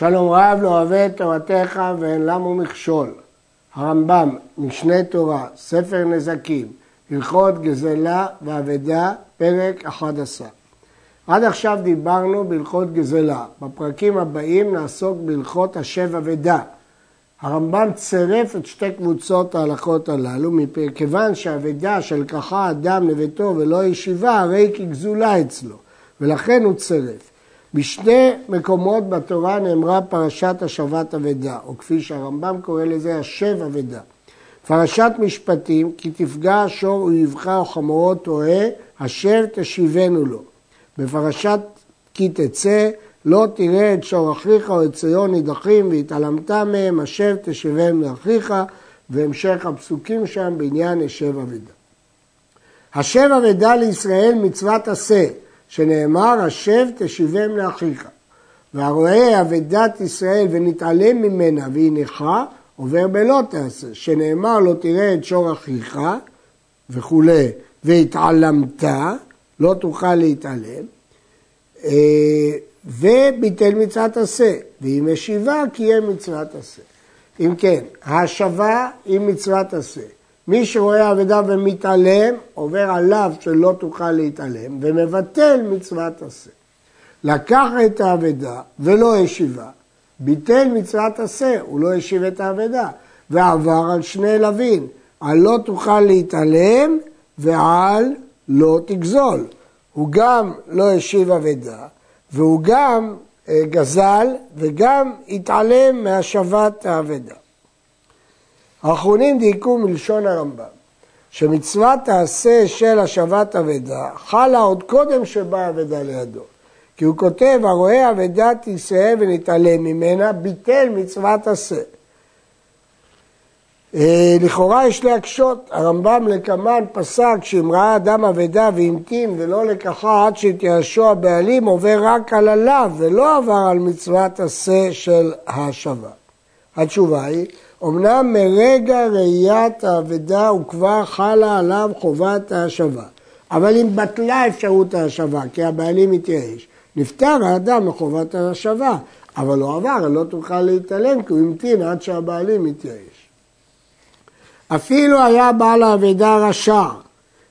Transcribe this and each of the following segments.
שלום רב לא אוהב את תורתך ואין למו מכשול. הרמב"ם, משנה תורה, ספר נזקים, הלכות גזלה ואבדה, פרק 11. עד עכשיו דיברנו בהלכות גזלה. בפרקים הבאים נעסוק בהלכות השב אבדה. הרמב"ם צירף את שתי קבוצות ההלכות הללו, כיוון שהאבדה שלקחה אדם לביתו ולא ישיבה, הרי כגזולה אצלו, ולכן הוא צירף. בשני מקומות בתורה נאמרה פרשת השבת אבדה, או כפי שהרמב"ם קורא לזה, השב אבדה. פרשת משפטים, כי תפגע שור אויבך או חמורו השב תשיבנו לו. בפרשת כי תצא, לא תראה את שור אחיך או את ציון נידחים והתעלמת מהם, השב תשבם לאחיך, והמשך הפסוקים שם בעניין אשב אבדה. השב אבדה לישראל מצוות עשה, שנאמר השב תשיבם לאחיך. והרואה אבדת ישראל ונתעלם ממנה נכה, עובר בלא תעשה, שנאמר לא תראה את שור אחיך וכולי, והתעלמת, לא תוכל להתעלם, אה, וביטל מצוות עשה, והיא משיבה קיים מצוות עשה. אם כן, ההשבה היא מצוות עשה. מי שרואה אבדה ומתעלם, עובר עליו שלא תוכל להתעלם, ומבטל מצוות עשה. לקח את האבדה ולא השיבה, ביטל מצוות עשה, הוא לא השיב את האבדה, ועבר על שני לווין, על לא תוכל להתעלם ועל לא תגזול. הוא גם לא השיב אבדה, והוא גם אה, גזל וגם התעלם מהשבת האבדה. האחרונים דייקו מלשון הרמב"ם, שמצוות העשה של השבת אבדה חלה עוד קודם שבאה אבדה לידו. כי הוא כותב, הרואה אבדת ישראל ונתעלם ממנה, ביטל מצוות עשה. אה, לכאורה יש להקשות, הרמב"ם לקמן פסק שאם ראה אדם אבדה והמתין ולא לקחה עד שהתייאשו הבעלים, עובר רק על הלאו ולא עבר על מצוות עשה של ההשבה. התשובה היא, אמנם מרגע ראיית האבדה הוא כבר חלה עליו חובת ההשבה, אבל אם בטלה אפשרות ההשבה כי הבעלים התייאש, נפטר האדם מחובת ההשבה, אבל לא עבר, לא תוכל להתעלם כי הוא המתין עד שהבעלים התייאש. אפילו היה בעל האבדה רשע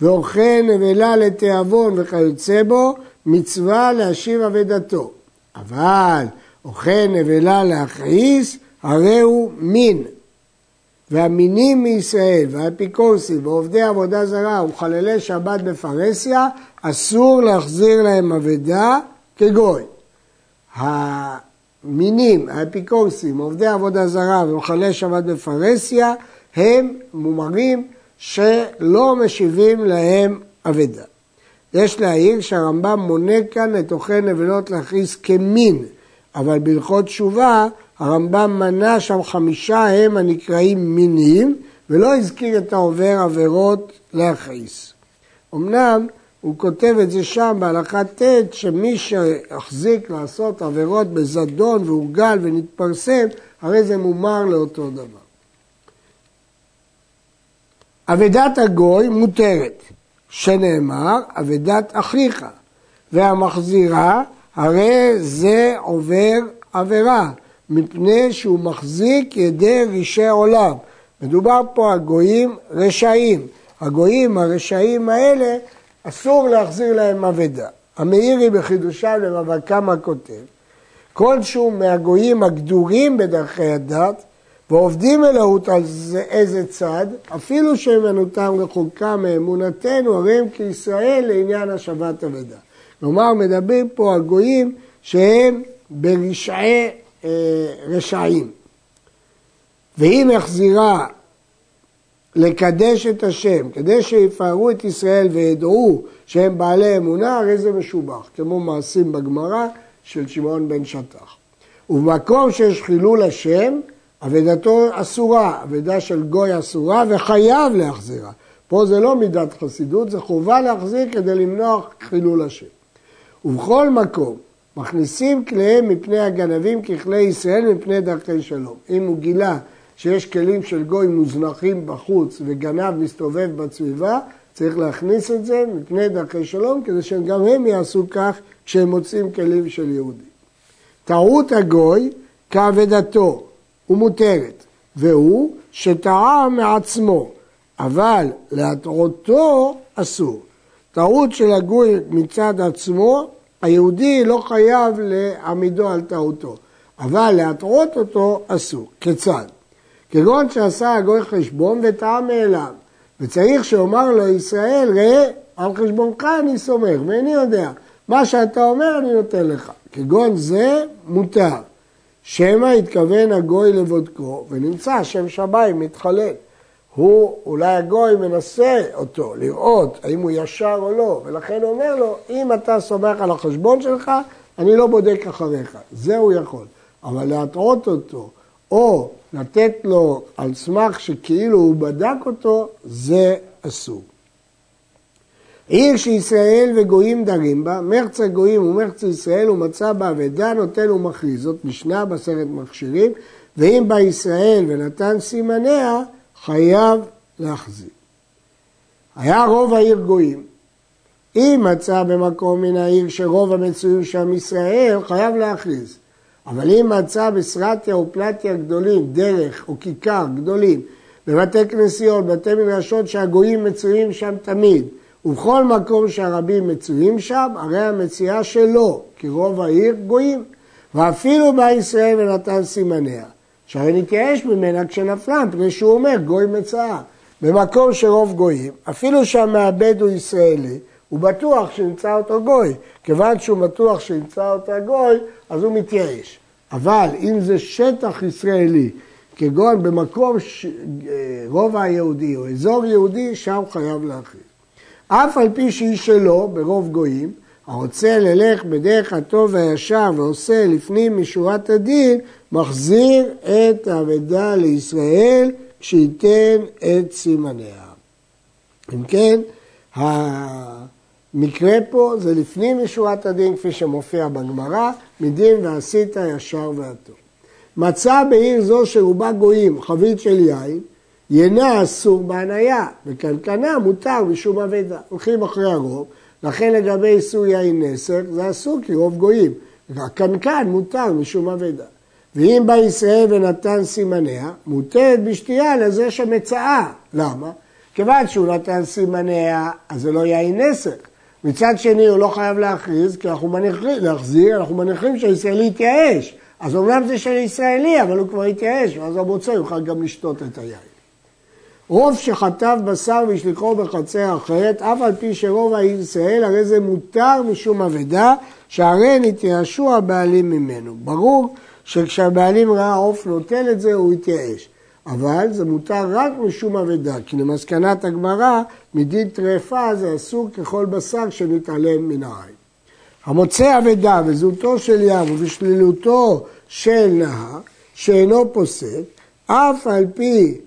ואוכל נבלה לתיאבון וכיוצא בו, מצווה להשיב אבדתו. אבל אוכל נבלה להכעיס, הרי הוא מין. והמינים מישראל והאפיקורסים ועובדי עבודה זרה וחללי שבת בפרהסיה, אסור להחזיר להם אבדה כגוי. המינים, האפיקורסים, עובדי עבודה זרה ומחללי שבת בפרהסיה, הם מומרים שלא משיבים להם אבדה. יש להעיר שהרמב"ם מונה כאן את אוכל נבלות להכריז כמין, אבל בהלכות תשובה הרמב"ם מנה שם חמישה הם הנקראים מינים, ולא הזכיר את העובר עבירות להכריס. אמנם הוא כותב את זה שם בהלכה ט' שמי שהחזיק לעשות עבירות בזדון והורגל ונתפרסם, הרי זה מומר לאותו דבר. אבדת הגוי מותרת, שנאמר אבדת אחיך, והמחזירה הרי זה עובר עבירה, מפני שהוא מחזיק ידי רישי עולם. מדובר פה על גויים רשעים. הגויים הרשעים האלה, אסור להחזיר להם אבדה. המאירי בחידושיו לבבא קמא כותב, כלשהו מהגויים הגדורים בדרכי הדת, ועובדים אלוהות על זה, איזה צד, אפילו שאמונתם רחוקה מאמונתנו, הרי הם כישראל לעניין השבת אבדה. כלומר, מדברים פה על גויים שהם ברשעי רשעים. והיא מחזירה לקדש את השם, כדי שיפארו את ישראל וידעו שהם בעלי אמונה, הרי זה משובח, כמו מעשים בגמרא של שמעון בן שטח. ובמקום שיש חילול השם, אבדתו אסורה, אבדה של גוי אסורה וחייב להחזירה. פה זה לא מידת חסידות, זה חובה להחזיר כדי למנוע חילול השם. ובכל מקום מכניסים כליהם מפני הגנבים ככלי ישראל מפני דרכי שלום. אם הוא גילה שיש כלים של גוי מוזנחים בחוץ וגנב מסתובב בסביבה, צריך להכניס את זה מפני דרכי שלום כדי שגם הם יעשו כך כשהם מוצאים כלים של יהודי. טעות הגוי כאבדתו, ומותרת, והוא שטעה מעצמו, אבל להטעותו אסור. טעות של הגוי מצד עצמו, היהודי לא חייב לעמידו על טעותו, אבל להטעות אותו אסור. כיצד? כגון שעשה הגוי חשבון וטעה מאליו, וצריך שאומר לו ישראל, ראה, על חשבונך אני סומך, ואיני יודע, מה שאתה אומר אני נותן לך. כגון זה מותר. שמא התכוון הגוי לבודקו, ונמצא שם שמיים מתחלל. הוא, אולי הגוי מנסה אותו, לראות האם הוא ישר או לא, ולכן הוא אומר לו, אם אתה סומך על החשבון שלך, אני לא בודק אחריך. זה הוא יכול. אבל להטעות אותו, או לתת לו על סמך שכאילו הוא בדק אותו, זה אסור. עיר שישראל וגויים דרים בה, מרץ הגויים ומרץ ישראל ומצא בה אבדה נוטל ומכריז. זאת משנה בעשרת מכשירים, ואם בא ישראל ונתן סימניה, חייב להחזיר. היה רוב העיר גויים. אם מצא במקום מן העיר שרוב המצויים שם ישראל, חייב להכריז. אבל אם מצא בסרטיה ופלטיה גדולים, דרך או כיכר גדולים, בבתי כנסיות, בתי מדרשות שהגויים מצויים שם תמיד, ובכל מקום שהרבים מצויים שם, הרי המציאה שלו, כי רוב העיר גויים. ואפילו בא ישראל ונתן סימניה, שהרי נתייאש ממנה כשנפלה, מפני שהוא אומר גוי מצאה. במקום שרוב גויים, אפילו שהמעבד הוא ישראלי, הוא בטוח שימצא אותו גוי. כיוון שהוא בטוח שימצא אותה גוי, אז הוא מתייאש. אבל אם זה שטח ישראלי, כגון במקום ש... רובע יהודי או אזור יהודי, שם חייב להכריז. אף על פי שהיא שלו, ברוב גויים, הרוצה ללך בדרך הטוב והישר ועושה לפנים משורת הדין, מחזיר את האבדה לישראל שייתן את סימניה. אם כן, המקרה פה זה לפנים משורת הדין, כפי שמופיע בגמרא, מדין ועשית ישר והטוב. מצא בעיר זו שרובה גויים חבית של יין, ינה אסור בהניה, וקנקנה מותר משום אבדה. הולכים אחרי הרוב, לכן לגבי איסור יין נסק זה אסור כי רוב גויים. הקנקן מותר משום אבדה. ואם בא ישראל ונתן סימניה, מותרת בשתייה לזה שמצאה. למה? כיוון שהוא נתן סימניה, אז זה לא יין נסק. מצד שני הוא לא חייב להכריז, כי אנחנו מניחים, להחזיר, אנחנו מניחים שהישראלי יתייאש. אז אומנם זה של ישראלי, אבל הוא כבר יתייאש, ואז המוצא יוכל גם לשתות את היין. רוב שחטב בשר והשליחו בחצר אחרת, אף על פי שרוב העיר ישראל, הרי זה מותר משום אבדה, שהרי נתייאשו הבעלים ממנו. ברור שכשהבעלים ראה עוף נוטל את זה, הוא יתייאש. אבל זה מותר רק משום אבדה, כי למסקנת הגמרא, מדין טרפה זה אסור ככל בשר שנתעלם מן העין. המוצא אבדה וזהותו של ים ובשלילותו של נהר, שאינו פוסק, אף על פי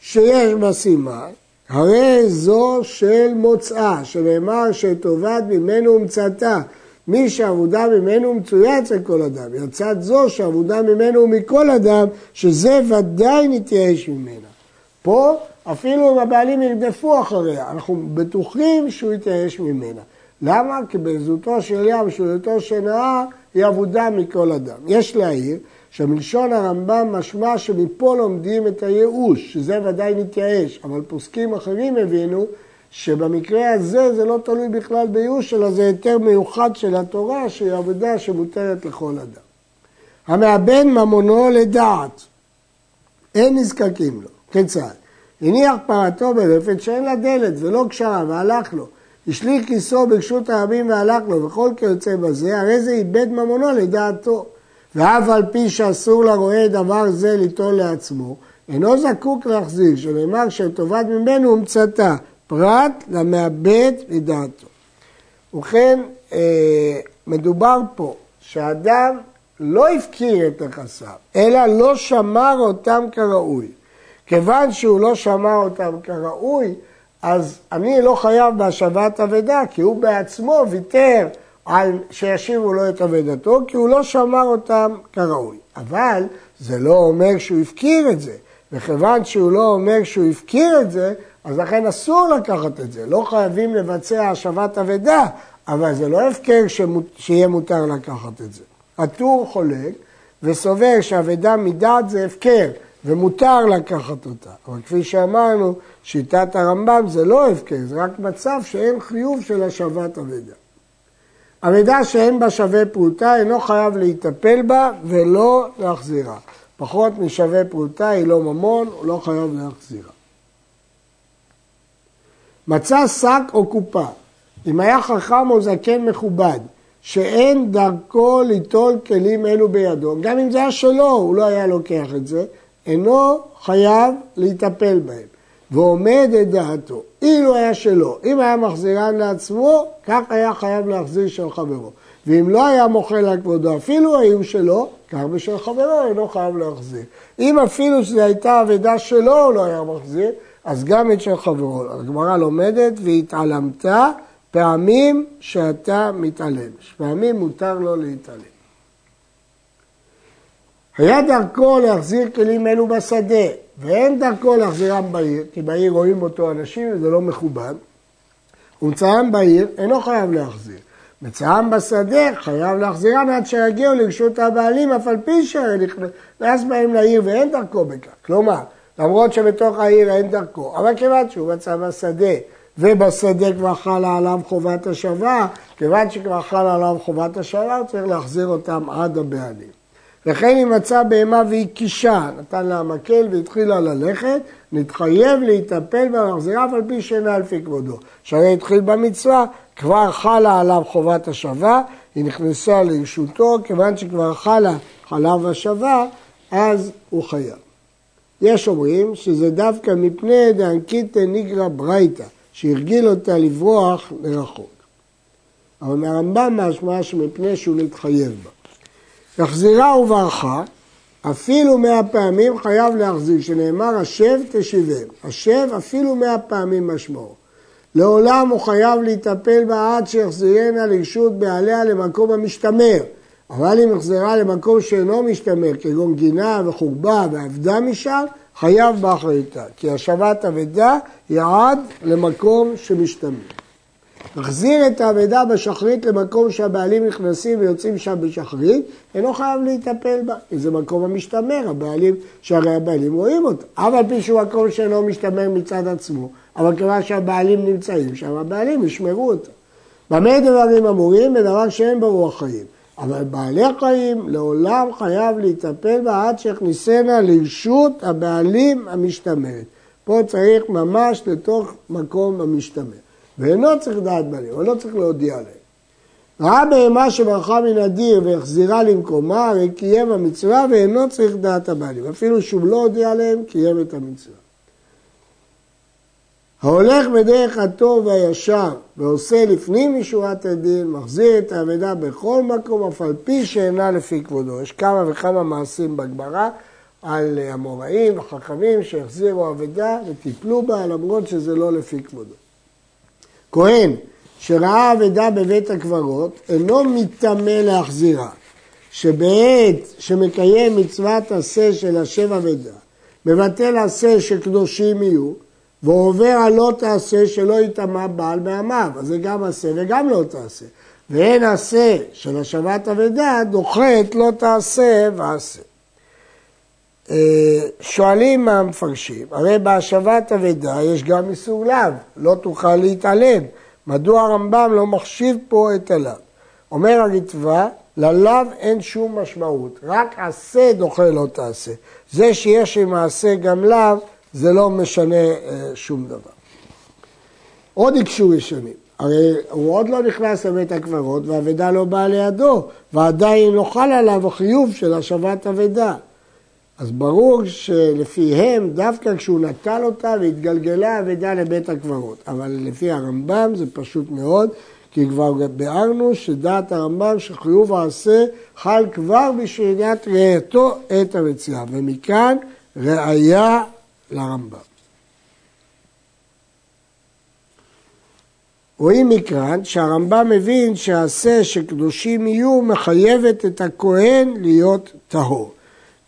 שיש בה סימן, הרי זו של מוצאה, שנאמר שטובת ממנו ומצאתה. מי שעבודה ממנו מצויה אצל כל אדם. יצאת זו שעבודה ממנו מכל אדם, שזה ודאי נתייאש ממנה. פה אפילו אם הבעלים ירדפו אחריה, אנחנו בטוחים שהוא יתייאש ממנה. למה? כי בעזותו של ים ושלותו של נהר היא עבודה מכל אדם. יש להעיר שמלשון הרמב"ם משמע שמפה לומדים את הייאוש, שזה ודאי נתייאש, אבל פוסקים אחרים הבינו שבמקרה הזה זה לא תלוי בכלל בייאוש, אלא זה היתר מיוחד של התורה, שהיא עבודה שמותרת לכל אדם. המאבן ממונו לדעת, אין נזקקים לו. כיצד? הניח פרתו ברפת שאין לה דלת ולא קשרה והלך לו. השליך כיסו ברשות הרבים והלך לו וכל כיוצא בזה, הרי זה איבד ממונו לדעתו. ואף על פי שאסור לרועה דבר זה ליטול לעצמו, אינו זקוק להחזיר, שנאמר שטובת ממנו הומצאתה, פרט למאבד לדעתו. ובכן, אה, מדובר פה שאדם לא הפקיר את נכסיו, אלא לא שמר אותם כראוי. כיוון שהוא לא שמר אותם כראוי, אז אני לא חייב בהשבת אבדה, כי הוא בעצמו ויתר על שישיבו לו את אבדתו, כי הוא לא שמר אותם כראוי. אבל זה לא אומר שהוא הפקיר את זה, וכיוון שהוא לא אומר שהוא הפקיר את זה, אז לכן אסור לקחת את זה. לא חייבים לבצע השבת אבדה, אבל זה לא הפקר שמות... שיהיה מותר לקחת את זה. הטור חולק וסובר שאבדה מדעת זה הפקר, ומותר לקחת אותה. אבל כפי שאמרנו, שיטת הרמב"ם זה לא הפקר, זה רק מצב שאין חיוב של השבת אבדה. אבדה שאין בה שווה פרוטה אינו חייב להיטפל בה ולא להחזירה. פחות משווה פרוטה היא לא ממון, הוא לא חייב להחזירה. מצא שק או קופה, אם היה חכם או זקן מכובד, שאין דרכו ליטול כלים אלו בידו, גם אם זה היה שלו, הוא לא היה לוקח את זה, אינו חייב להיטפל בהם, ועומד את דעתו. אילו היה שלו, אם היה מחזירן לעצמו, כך היה חייב להחזיר של חברו. ואם לא היה מוחל על כבודו, אפילו היו שלו, כך בשל חברו אינו חייב להחזיר. אם אפילו שזו הייתה אבדה שלו, הוא לא היה מחזיר, אז גם את של חברו. הגמרא לומדת והתעלמת פעמים שאתה מתעלם. פעמים מותר לו להתעלם. היה דרכו להחזיר כלים אלו בשדה, ואין דרכו להחזירם בעיר, כי בעיר רואים אותו אנשים וזה לא מכובד. ומצאם בעיר, אינו חייב להחזיר. מצאם בשדה, חייב להחזירם עד שיגיעו לרשות הבעלים, אף על פי שנכנס בהם לעיר ואין דרכו בכך. כלומר, למרות שבתוך העיר אין דרכו, אבל כיוון שהוא מצא בשדה, ובשדה כבר חלה עליו חובת השבה, כיוון שכבר חלה עליו חובת השבה, הוא צריך להחזיר אותם עד הבעלים. וכן אם מצא בהמה והיא קישה, נתן לה מקל והתחילה ללכת, נתחייב להיטפל ולהחזירה אף על פי שאינה לפי כבודו. שהרי התחיל במצווה, כבר חלה עליו חובת השבה, היא נכנסה לרשותו, כיוון שכבר חלה חלב השבה, אז הוא חייב. יש אומרים שזה דווקא מפני דאנקיתא ניגרא ברייתא, שהרגיל אותה לברוח לרחוק. אבל מהרמב"ם משמע שמפני שהוא מתחייב בה. החזירה וברכה, אפילו מאה פעמים חייב להחזיר, שנאמר השב תשיבם. השב אפילו מאה פעמים משמעו. לעולם הוא חייב להיטפל בה עד שיחזירנה לרשות בעליה למקום המשתמר. אבל אם יחזרה למקום שאינו משתמר, כגון גינה וחורבה ועבדה משם, חייב באחריותה. כי השבת אבדה היא עד למקום שמשתמר. החזיר את האבדה בשחרית למקום שהבעלים נכנסים ויוצאים שם בשחרית, אינו חייב להיטפל בה, זה מקום המשתמר, הבעלים, שהרי הבעלים רואים אותו. אף על פי שהוא מקום שאינו משתמר מצד עצמו, אבל כיוון שהבעלים נמצאים שם, הבעלים ישמרו אותו. במה דברים אמורים? בדבר שאין ברוח חיים. אבל בעלי החיים לעולם חייב להיטפל בה עד שיכניסנה לרשות הבעלים המשתמרת. פה צריך ממש לתוך מקום המשתמר. ואינו צריך דעת בעלים, אבל לא צריך להודיע להם. ראה בהמה שברחה מן הדיר והחזירה למקומה, הרי קיים המצווה ואינו צריך דעת הבעלים. אפילו שהוא לא הודיע להם, קיים את המצווה. ההולך בדרך הטוב והישר ועושה לפנים משורת הדין, מחזיר את האבדה בכל מקום, אף על פי שאינה לפי כבודו. יש כמה וכמה מעשים בגמרא על המוראים וחכמים שהחזירו אבדה וטיפלו בה, למרות שזה לא לפי כבודו. כהן שראה אבדה בבית הקברות, אינו מטמא להחזירה, שבעת שמקיים מצוות עשה של השב אבדה, מבטל עשה שקדושים יהיו, ועובר על לא תעשה שלא יטמע בעל מעמיו, אז זה גם עשה וגם לא תעשה. ואין עשה של השבת אבדה דוחה את לא תעשה ועשה. שואלים המפרשים, הרי בהשבת אבדה יש גם איסור לאו, לא תוכל להתעלם. מדוע הרמב"ם לא מחשיב פה את הלאו? אומר הריטב"א, ללאו אין שום משמעות, רק עשה דוחה לא תעשה. זה שיש עם מעשה גם לאו, זה לא משנה אה, שום דבר. עוד הקשו ראשונים, הרי הוא עוד לא נכנס לבית הקברות והאבדה לא באה לידו, ועדיין לא חל עליו החיוב של השבת אבדה. אז ברור שלפיהם, דווקא כשהוא נטל אותה והתגלגלה האבדה לבית הקברות. אבל לפי הרמב"ם זה פשוט מאוד, כי כבר ביארנו שדעת הרמב"ם שחיוב העשה חל כבר בשאלת ראייתו את המציאה, ומכאן ראיה לרמב"ם. רואים מכאן שהרמב"ם מבין שהעשה שקדושים יהיו מחייבת את הכהן להיות טהור.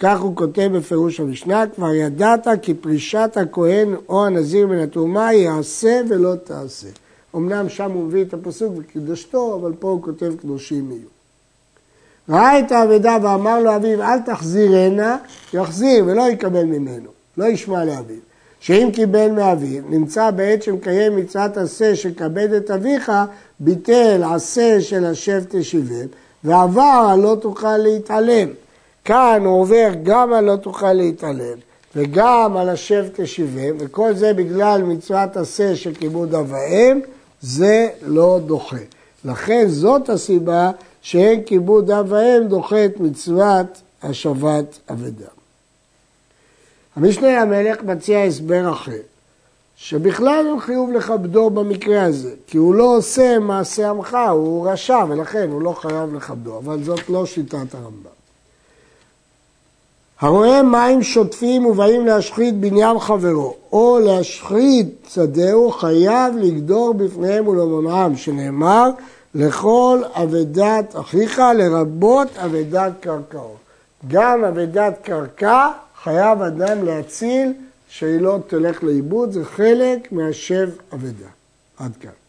כך הוא כותב בפירוש המשנה, כבר ידעת כי פרישת הכהן או הנזיר מן התרומה יעשה ולא תעשה. אמנם שם הוא מביא את הפסוק וקדושתו, אבל פה הוא כותב קדושים יהיו. ראה את האבדה ואמר לו אביו אל תחזירנה, יחזיר ולא יקבל ממנו, לא ישמע לאביו. שאם קיבל מאביו, נמצא בעת שמקיים מצוות עשה שכבד את אביך, ביטל עשה של השב תשיבם, ועבר לא תוכל להתעלם. כאן הוא עובר גם על לא תוכל להתעלם, וגם על השב תשיבם, וכל זה בגלל מצוות עשה של כיבוד אב ואם, זה לא דוחה. לכן זאת הסיבה שאין כיבוד אב ואם דוחה את מצוות השבת אבדה. המשנה למלך מציע הסבר אחר, שבכלל אין חיוב לכבדו במקרה הזה, כי הוא לא עושה מעשה עמך, הוא רשע ולכן הוא לא חייב לכבדו, אבל זאת לא שיטת הרמב"ם. הרואה מים שוטפים ובאים להשחית בניין חברו, או להשחית שדהו, חייב לגדור בפניהם ולמונעם, שנאמר, לכל אבדת אחיך, לרבות אבדת קרקעות. גם אבדת קרקע חייב אדם להציל שהיא לא תלך לאיבוד, זה חלק מהשב אבדה. עד כאן.